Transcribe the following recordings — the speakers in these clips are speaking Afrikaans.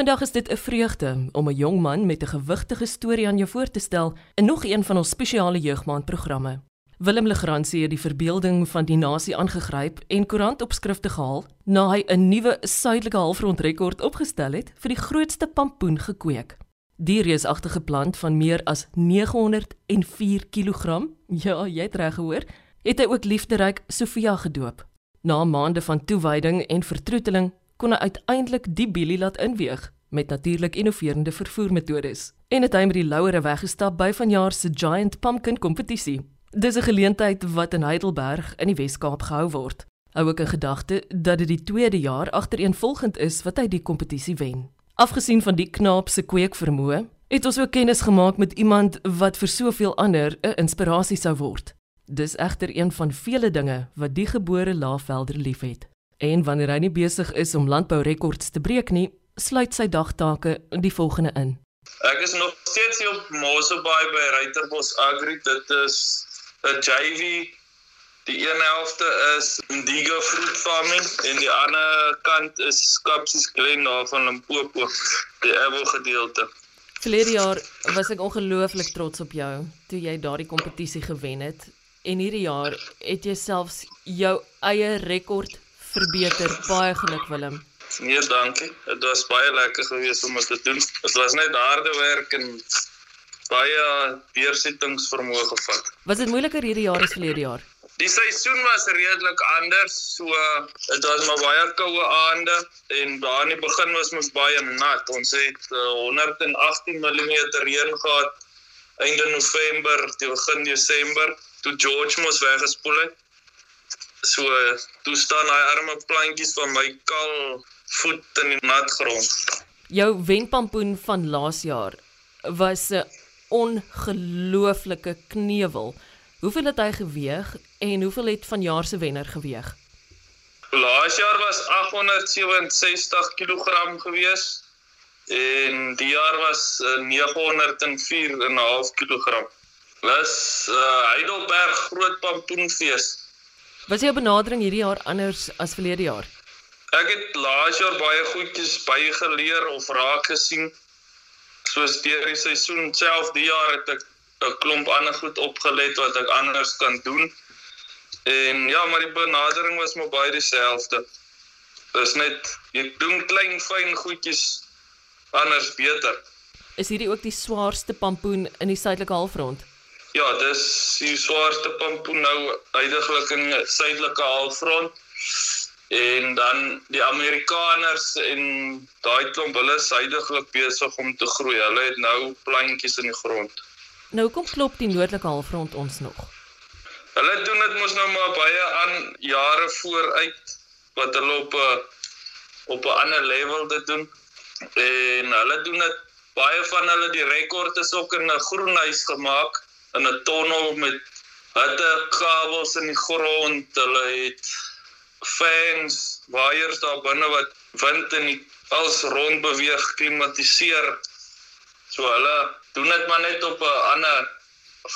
Vandag is dit 'n vreugde om 'n jong man met 'n gewigtige storie aan jou voor te stel in nog een van ons spesiale jeugmaandprogramme. Willem Legrandsie het die verbeelding van die nasie aangegryp en koerantopskrifte gehaal na hy 'n nuwe suidelike halfrond rekord opgestel het vir die grootste pampoen gekweek. Die reusagtige plant van meer as 904 kg, ja, jy het reg gehoor, het hy ook liefderyk Sofia gedoop. Na maande van toewyding en vertroeteling kon hy uiteindelik die bielie laat inweeg met natuurlik innoverende vervoermetodes en het hy met die louere weggestap by vanjaar se Giant Pumpkin kompetisie. Dis 'n geleentheid wat in Heidelberg in die Wes-Kaap gehou word. Hou ook in gedagte dat dit die tweede jaar agtereenvolgend is wat hy die kompetisie wen. Afgesien van die knaap se kweekvermoë, het ons ook kennis gemaak met iemand wat vir soveel ander 'n inspirasie sou word. Dis egter een van vele dinge wat die gebore Laafvelder liefhet. En wanneer hy nie besig is om landbourekords te breek nie, sluit sy dagtake die volgende in. Ek is nog steeds hier op Mosselbaai by Ruiterbos Agri. Dit is 'n JV. Die een helfte is Indigo Fruit Farming en die ander kant is Kapsies Glen daar van Limpopo, die Ewel gedeelte. Verlede jaar was ek ongelooflik trots op jou toe jy daardie kompetisie gewen het en hierdie jaar het jy selfs jou eie rekord verbeter. Baie geluk Willem. Nee, dankie. Dit was baie lekker geweest om dit te doen. Dit was net harde werk en baie deursettingsvermoë gevat. Was dit moeiliker hierdie jaar as verlede jaar? Die seisoen was redelik anders. So dit was maar baie koue aande en daar in die begin was ons baie nat. Ons het uh, 118 mm reën gehad einde November, die begin Desember toe George mos weggespoel het. So toe staan daai arme plantjies van my kal voet in die nat grond. Jou wenpampoen van laas jaar was 'n ongelooflike knewel. Hoeveel het hy geweeg en hoeveel het vanjaar se wenner geweeg? Laas jaar was 867 kg gewees en die jaar was uh, 904,5 kg. Was uh, Heidelberg Groot Pampoenfees. Was jou benadering hierdie jaar anders as verlede jaar? Ek het laas jaar baie goedjies bygeleer of raak gesien. Soos deur die seisoen self die jaar het ek 'n klomp ander goed opgelet wat ek anders kan doen. En ja, maar die benadering was maar baie dieselfde. Dis net jy doen klein fyn goedjies anders beter. Is hierdie ook die swaarste pampoen in die suidelike halfrond? Ja, dis die swaarste pampoen nou uiteindelik in die suidelike halfrond. En dan die Amerikaners en daai klomp hulle is heidaglik besig om te groei. Hulle het nou plantjies in die grond. Nou kom klop die noordelike halfrond ons nog. Hulle doen dit mos nou maar baie aan jare vooruit wat hulle op 'n op 'n ander level dit doen. En hulle doen dit baie van hulle die rekord is ook in 'n groenhuis gemaak in 'n tonnel met hitte kabels in die grond. Hulle het fans, waiers daar binne wat wind in die als rond beweeg, klimatiseer. So hulle doen dit maar net op 'n ander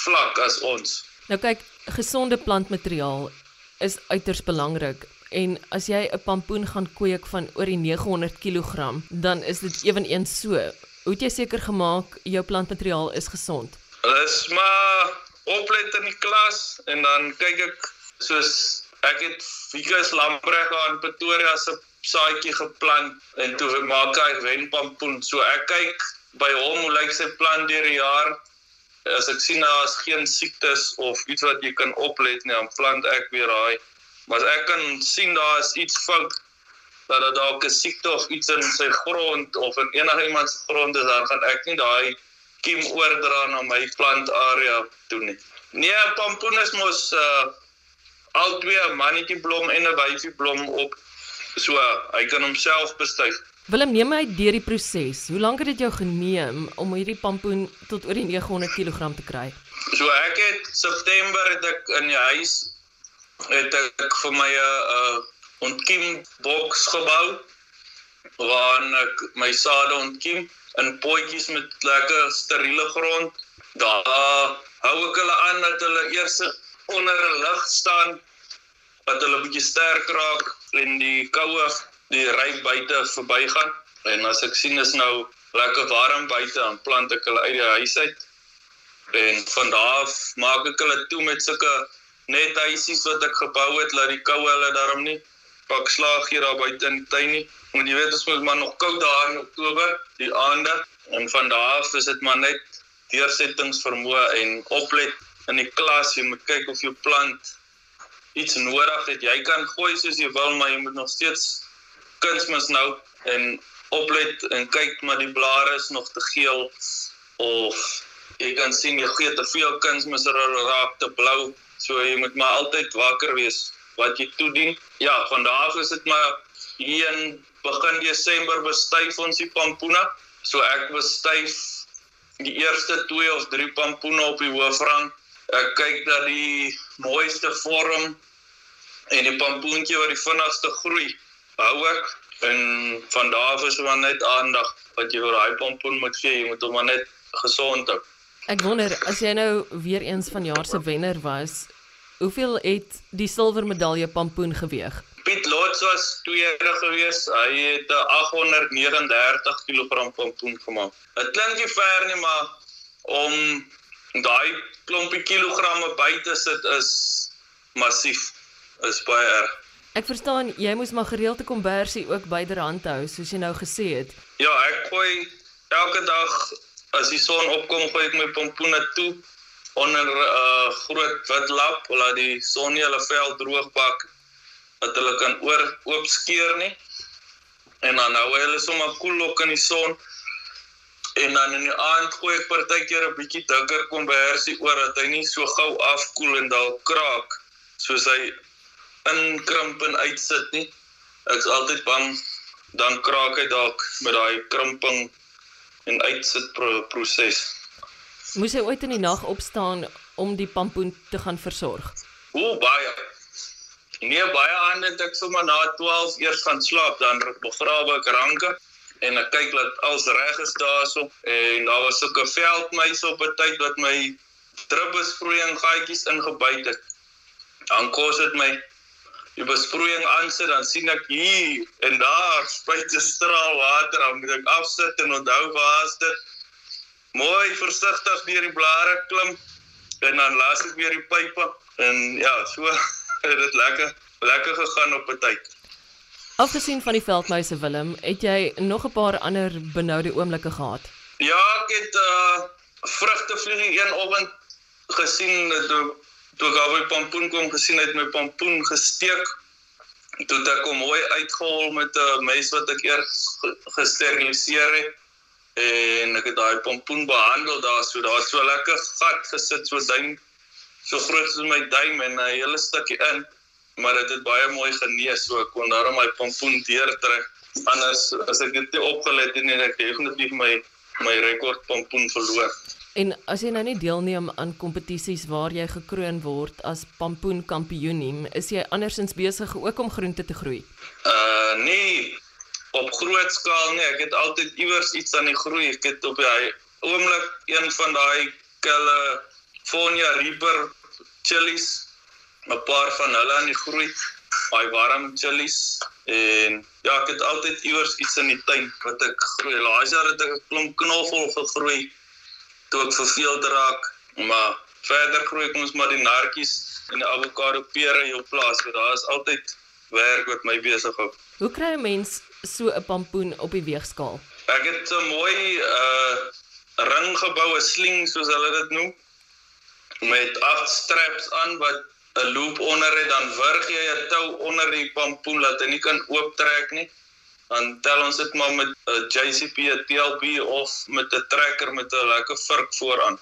vlak as ons. Nou kyk, gesonde plantmateriaal is uiters belangrik en as jy 'n pampoen gaan kweek van oor die 900 kg, dan is dit ewenigs so. Hoe het jy seker gemaak jou plantmateriaal is gesond? Dis maar oplet in die klas en dan kyk ek soos ek het Vigus Lambreg aan Pretoria se saadjie geplant en toe maak hy wenpampoen. So ek kyk by hom hoe lyk sy plant deur die jaar. As ek sien daar is geen siektes of iets wat jy kan oplet nie, dan plant ek weer daai. Maar as ek kan sien daar is iets fout dat daar dalk 'n siekte of iets in sy grond of in enigiemand se grond is, dan gaan ek nie daai kiem oordra na my plantarea toe nie. Nee, pampoen is mos uh al twee 'n mannetjie blom en 'n wyfie blom op. So hy kan homself bestuig. Willem, neem my deur die proses. Hoe lank het dit jou geneem om hierdie pampoen tot oor die 900 kg te kry? So ek het September het ek in die huis het ek vir my 'n uh, uh, ontkiem boks gebou waarin ek my sade ontkiem in potjies met lekker steriele grond. Daar hou ek hulle aan dat hulle eers onder 'n lig staan wat hulle bietjie sterk raak en die koue die ry buite verbygaan En as ek sien is nou lekker warm buite, dan plant ek hulle uit die huis uit. En van daar af maak ek hulle toe met sulke net huisies wat ek gebou het, laat die koue hulle daarom nie pak slaag hier daar buite in die tuin nie. Want jy weet ons moet maar nog koud daar in Oktober, die aande. En van daar af is dit maar net deursettingsvermoë en oplet in die klas. Jy moet kyk of jou plant iets nodig het. Jy kan gooi soos jy wil, maar jy moet nog steeds kunsmis nou en oplet en kyk maar die blare is nog te geel of jy kan sien jy gee te veel kunsmis raak te blou. So jy moet maar altyd wakker wees wat jy toedien. Ja, vandag is dit maar hier in begin Desember bestuif ons die pampoene. So ek bestuif die eerste 2 of 3 pampoene op die hoofrang. Ek kyk dat die mooiste vorm en die pampoentjie wat die vinnigste groei hou ek en van daar af is maar net aandag wat jy vir daai pampoen moet gee. Jy moet hom maar net gesond hou. Ek wonder as jy nou weer eens van jaar se wenner was, Hoeveel het die silwer medalje pampoen geweg? Piet Lots was tweede gewees. Hy het 'n 839 kg pampoen gemaak. Dit klink nie ver nie, maar om daai klompie kilogramme by te sit is massief. Is baie erg. Ek verstaan jy moes maar gereelde kombersie ook byderhand hou soos jy nou gesê het. Ja, ek gooi elke dag as die son opkom, gooi ek my pompoene toe onder 'n uh, groot wit lap, laat die son nie hulle vel droog bak dat hulle kan oor oop skeer nie. En dan hou hulle sommer koel cool in die son. En dan in die aand gooi ek partykeer 'n bietjie dikker kombersie oor dat hy nie so gou afkoel en dalk kraak soos hy inkrimp en uitsit nie. Ek's altyd bang dan kraak hy dalk met daai krimping en uitsit proses. Moes hy ooit in die nag opstaan om die pampoen te gaan versorg? O, baie. Nee, baie aande het ek sommer na 12 eers gaan slaap, dan begrawe ek ranke en ek kyk dat alles reg is daarso en daar was ook 'n veldmuis op 'n tyd wat my druppelsproeiing gaatjies ingebyt het. Dan kos dit my die besproeiing aansit dan sien ek hier en daar spuit 'n straal water dan moet ek afsit en onthou waar is dit mooi versigtig deur die blare klim en dan laat ek weer die pype en ja, so het dit lekker lekker gegaan op 'n tyd. Afgesien van die veldmuise Willem, het jy nog 'n paar ander benoude oomblikke gehad? Ja, ek het uh vrugtevlieg een oggend gesien toe toe ek albei pampoen kom gesien het my pampoen gesteek. Toe het ek hom mooi uitgehol met 'n mes wat ek eers gesteriliseer het en ek het daai pompoen behandel daar so daar so lekker gat gesit so duim so groot soos my duim en 'n hele stukkie in maar dit het, het baie mooi genees so ek kon daarom my pompoen deurtrek. Anders as ek dit opgelet het en ek definitief my my rekord pompoen verloor. En as jy nou nie deelneem aan kompetisies waar jy gekroon word as pompoen kampioen nie is jy andersins besig ook om groente te groei? Uh nee op groot skaal nie. Ek het altyd iewers iets aan die groei. Ek het op daai oomblik een van daai kille Fonia Reaper chillies, 'n paar van hulle aan die groei. Baie warm chillies en ja, ek het altyd iewers iets in die tuin wat ek groei. Laas jaar het ek 'n klomp knoffel gegroei toe ek verveeld raak, maar verder groei ek ons maar die nartjies en die avokado pere hier op plaas. So daar is altyd werk wat my besig hou. Hoe kry 'n mens so 'n pampoen op die weegskaal? Ek het 'n mooi uh ring gebou, 'n sling soos hulle dit noem, met agt straps aan wat 'n loop onder het, dan wurg jy 'n tou onder die pampoen dat hy nie kan ooptrek nie. Dan tel ons dit maar met 'n JCP, 'n TLB of met 'n trekker met 'n lekker vurk vooraan.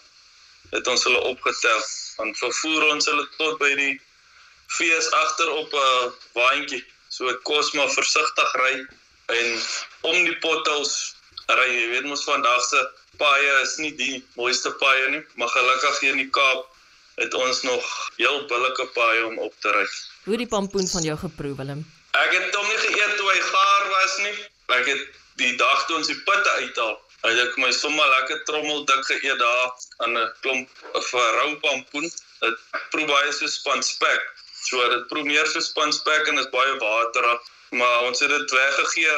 Dit ons hulle opgetel. Dan vervoer ons hulle tot by die fees agter op 'n waantjie. So ek kos maar versigtig ry en om die potholes ry. Jy weet mos vandag se paaie is nie die mooiste paaie nie, maar gelukkig hier in die Kaap het ons nog heel billike paaie om op te ry. Hoe die pampoen van jou geproe Willem? Ek het hom nie geëet toe hy gaar was nie. Ek het die dag toe ons die putte uithaal, het ek my sommer lekker trommel dik geëet daar aan 'n klomp vir rou pampoen. Dit proe baie so spanspek. So dit proe meer so spanspek en is baie waterig maar ons het dit weggegee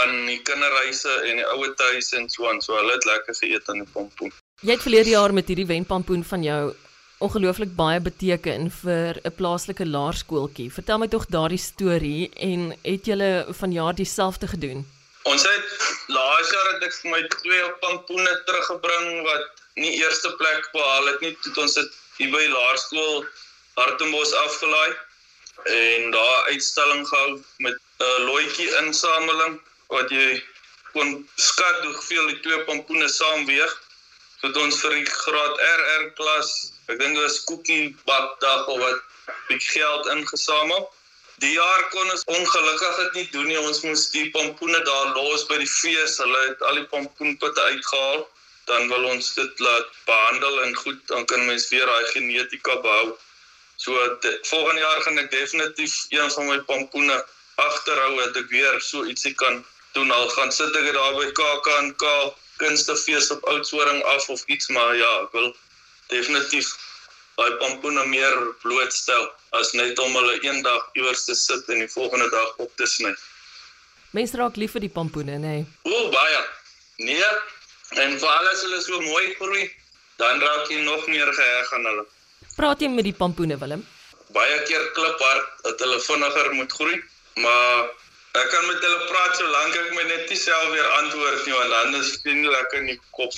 aan die kinderhuise en die ouer huise en so aan. So hulle het lekker geëet aan die pompoen. Jy het verlede jaar met hierdie wenpampoen van jou ongelooflik baie beteken vir 'n plaaslike laerskooltjie. Vertel my tog daardie storie en het julle vanjaar dieselfde gedoen? Ons het laas jaar het ek vir my twee pampoene teruggebring wat nie eerste plek behaal het nie. Toe ons dit hier by laerskool Hartenbos afgelaai en daar uitstalling gehou met 'n uh, looitjie insameling wat jy kon skat hoeveel die twee pampoene saam weeg. Het ons vir die graad RR klas Ek dink dit was koekie bakdag of wat bietjie geld ingesamel. Die jaar kon ons ongelukkig dit nie doen nie. Ons moes die pompoene daar los by die fees. Hulle het al die pompoenputte uitgehaal. Dan wil ons dit laat behandel en goed, dan kan mens weer daai genetika behou. So de, volgende jaar gaan ek definitief een van my pompoene agterhou dat ek weer so ietsie kan doen. Al gaan sit ek daar by KAKNK kunstefees op Oudtshoorn af of iets, maar ja, ek wil definitief daai pompoene meer blootstel as net om hulle eendag iewers te sit en die volgende dag op te sny. Mense raak lief vir die pompoene, nê? Nee. O, baie. Nee. En veral as hulle so mooi groei, dan raak jy nog meer geheg aan hulle. Praat jy met die pompoene, Willem? Baie keer klip hard dat hulle vinniger moet groei, maar ek kan met hulle praat solank ek my net self weer antwoord nie, want dan is dit lekker in die kop.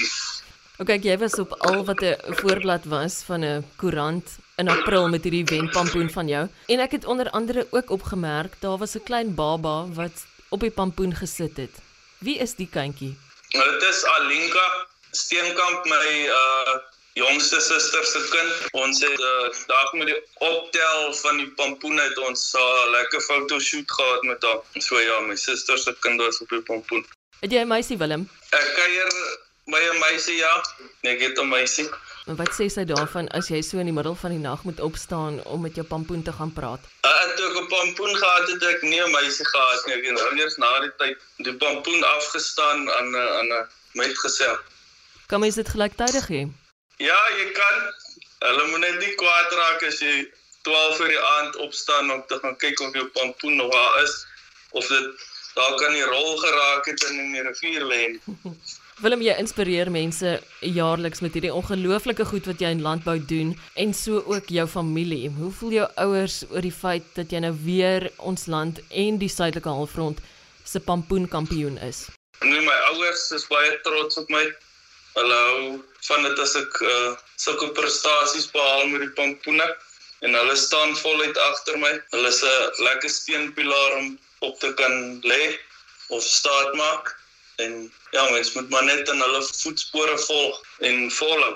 OK, jy was op al wat 'n voorblad was van 'n koerant in April met hierdie wenpampoen van jou. En ek het onder andere ook opgemerk daar was 'n klein baba wat op die pampoen gesit het. Wie is die kindjie? Dit is Alinka Steenkamp, my uh jongste suster se kind. Ons het uh, dag met die optel van die pampoene het ons 'n uh, lekker fotoshoot gehad met haar. So ja, my suster se kind was op die pampoen. Het jy 'n meisie Willem? Ek kuier by 'n meisie ja. Nee, ek het 'n meisie. En wat sê sy daarvan as jy so in die middel van die nag moet opstaan om met jou pampoen te gaan praat? Uh, toe ek 'n pampoen gehad het, het ek nie 'n meisie gehad nie. Ek het nou eers na die tyd die pampoen afgestaan aan 'n aan 'n meid gesê. Kan mens dit gelyktydig hê? Ja, jy kan. Hulle moet net nie kwaad raak as jy 12 uur die aand opstaan om te gaan kyk of jou pampoen nog daar is of dit daar kan die rol geraak het in die rivier lê. Willem jy inspireer mense jaarliks met hierdie ongelooflike goed wat jy in landbou doen en so ook jou familie. Hoe voel jou ouers oor die feit dat jy nou weer ons land en die suidelike halfrond se pampoen kampioen is? Nee, my ouers is baie trots op my. Hulle hou van dit as ek uh, sulke prestasies behaal met die pampoene en hulle staan voluit agter my. Hulle is 'n lekker steunpilaar om op te kan lê of staat maak en ja, mens moet maar net in hulle voetspore volg en volhou.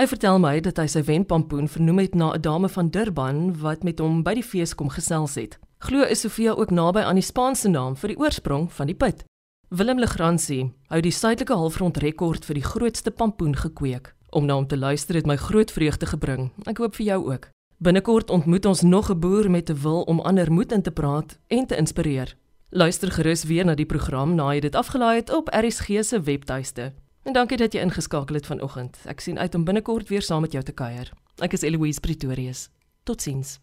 Hy vertel my dat hy sy wenpampoen vernoem het na 'n dame van Durban wat met hom by die fees kom gesels het. Glo is Sofia ook naby aan die Spaanse naam vir die oorsprong van die pit. Willem Legrandsie hou die suidelike halfrond rekord vir die grootste pampoen gekweek. Om na hom te luister het my groot vreugde gebring. Ek hoop vir jou ook. Binnekort ontmoet ons nog 'n boer met 'n wil om ander moed in te praat en te inspireer. Luister gerus weer na die program na jy dit afgelaai het op RSG se webtuiste. En dankie dat jy ingeskakel het vanoggend. Ek sien uit om binnekort weer saam met jou te kuier. Ek is Eloise Pretorius. Totsiens.